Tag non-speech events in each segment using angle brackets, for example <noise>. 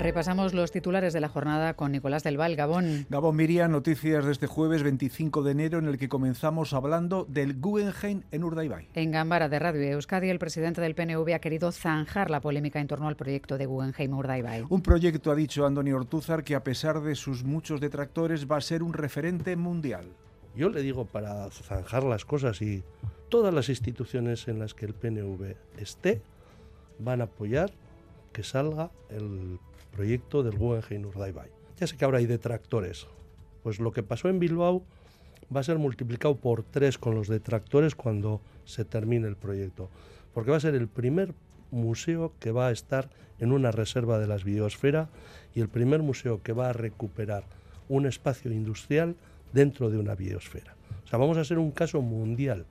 Repasamos los titulares de la jornada con Nicolás del Val, Gabón. Gabón Miriam, noticias de este jueves 25 de enero en el que comenzamos hablando del Guggenheim en Urdaibai. En Gambara de Radio Euskadi, el presidente del PNV ha querido zanjar la polémica en torno al proyecto de Guggenheim Urdaibai. Un proyecto, ha dicho Antonio Ortúzar, que a pesar de sus muchos detractores va a ser un referente mundial. Yo le digo para zanjar las cosas y todas las instituciones en las que el PNV esté van a apoyar que salga el proyecto del Guggenheim Urdaibai. Ya sé que ahora hay detractores. Pues lo que pasó en Bilbao va a ser multiplicado por tres con los detractores cuando se termine el proyecto. Porque va a ser el primer museo que va a estar en una reserva de las biosfera y el primer museo que va a recuperar un espacio industrial dentro de una biosfera. O sea, vamos a ser un caso mundial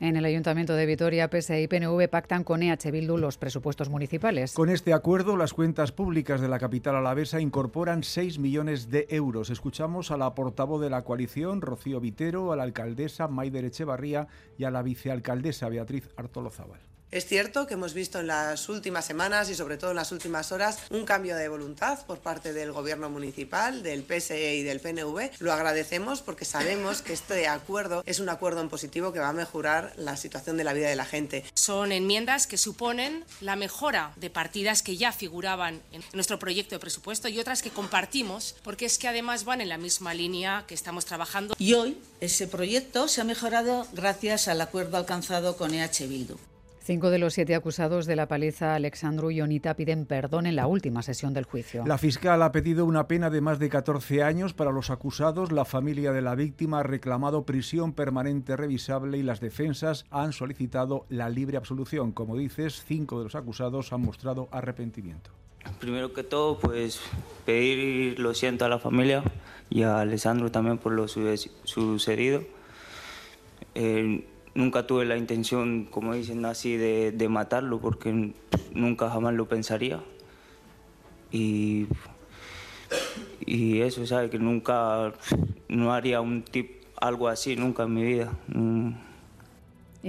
en el Ayuntamiento de Vitoria, PSE y PNV pactan con EH Bildu los presupuestos municipales. Con este acuerdo, las cuentas públicas de la capital alavesa incorporan 6 millones de euros. Escuchamos a la portavoz de la coalición, Rocío Vitero, a la alcaldesa Maider Echevarría y a la vicealcaldesa Beatriz Artolozábal. Es cierto que hemos visto en las últimas semanas y sobre todo en las últimas horas un cambio de voluntad por parte del gobierno municipal, del PSE y del PNV. Lo agradecemos porque sabemos que este acuerdo es un acuerdo en positivo que va a mejorar la situación de la vida de la gente. Son enmiendas que suponen la mejora de partidas que ya figuraban en nuestro proyecto de presupuesto y otras que compartimos porque es que además van en la misma línea que estamos trabajando. Y hoy ese proyecto se ha mejorado gracias al acuerdo alcanzado con EH Bildu. Cinco de los siete acusados de la paliza Alexandru y Onita piden perdón en la última sesión del juicio. La fiscal ha pedido una pena de más de 14 años para los acusados. La familia de la víctima ha reclamado prisión permanente revisable y las defensas han solicitado la libre absolución. Como dices, cinco de los acusados han mostrado arrepentimiento. Primero que todo, pues pedir lo siento a la familia y a Alessandro también por lo sucedido. Eh, nunca tuve la intención, como dicen así, de, de matarlo, porque nunca jamás lo pensaría. Y, y eso, ¿sabes? Que nunca, no haría un tip, algo así, nunca en mi vida. Mm.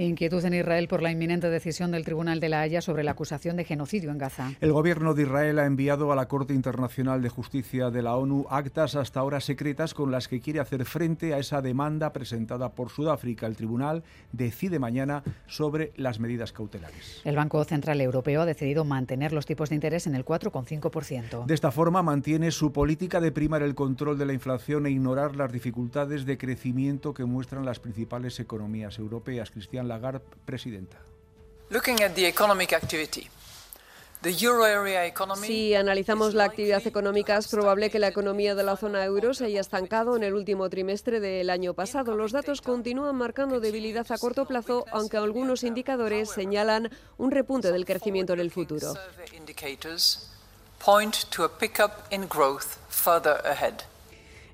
Inquietud en Israel por la inminente decisión del Tribunal de la Haya sobre la acusación de genocidio en Gaza. El gobierno de Israel ha enviado a la Corte Internacional de Justicia de la ONU actas hasta ahora secretas con las que quiere hacer frente a esa demanda presentada por Sudáfrica. El tribunal decide mañana sobre las medidas cautelares. El Banco Central Europeo ha decidido mantener los tipos de interés en el 4,5%. De esta forma mantiene su política de primar el control de la inflación e ignorar las dificultades de crecimiento que muestran las principales economías europeas. Cristian Lagarde, presidenta. Si analizamos la actividad económica, es probable que la economía de la zona euro se haya estancado en el último trimestre del año pasado. Los datos continúan marcando debilidad a corto plazo, aunque algunos indicadores señalan un repunte del crecimiento en el futuro.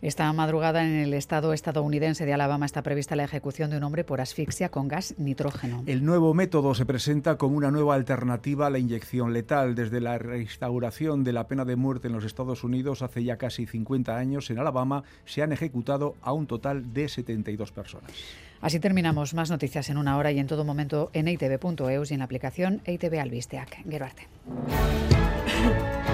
Esta madrugada en el estado estadounidense de Alabama está prevista la ejecución de un hombre por asfixia con gas nitrógeno. El nuevo método se presenta como una nueva alternativa a la inyección letal. Desde la reinstauración de la pena de muerte en los Estados Unidos hace ya casi 50 años, en Alabama se han ejecutado a un total de 72 personas. Así terminamos. Más noticias en una hora y en todo momento en itv.eus y en la aplicación ITV Albisteac. Geruarte. <coughs>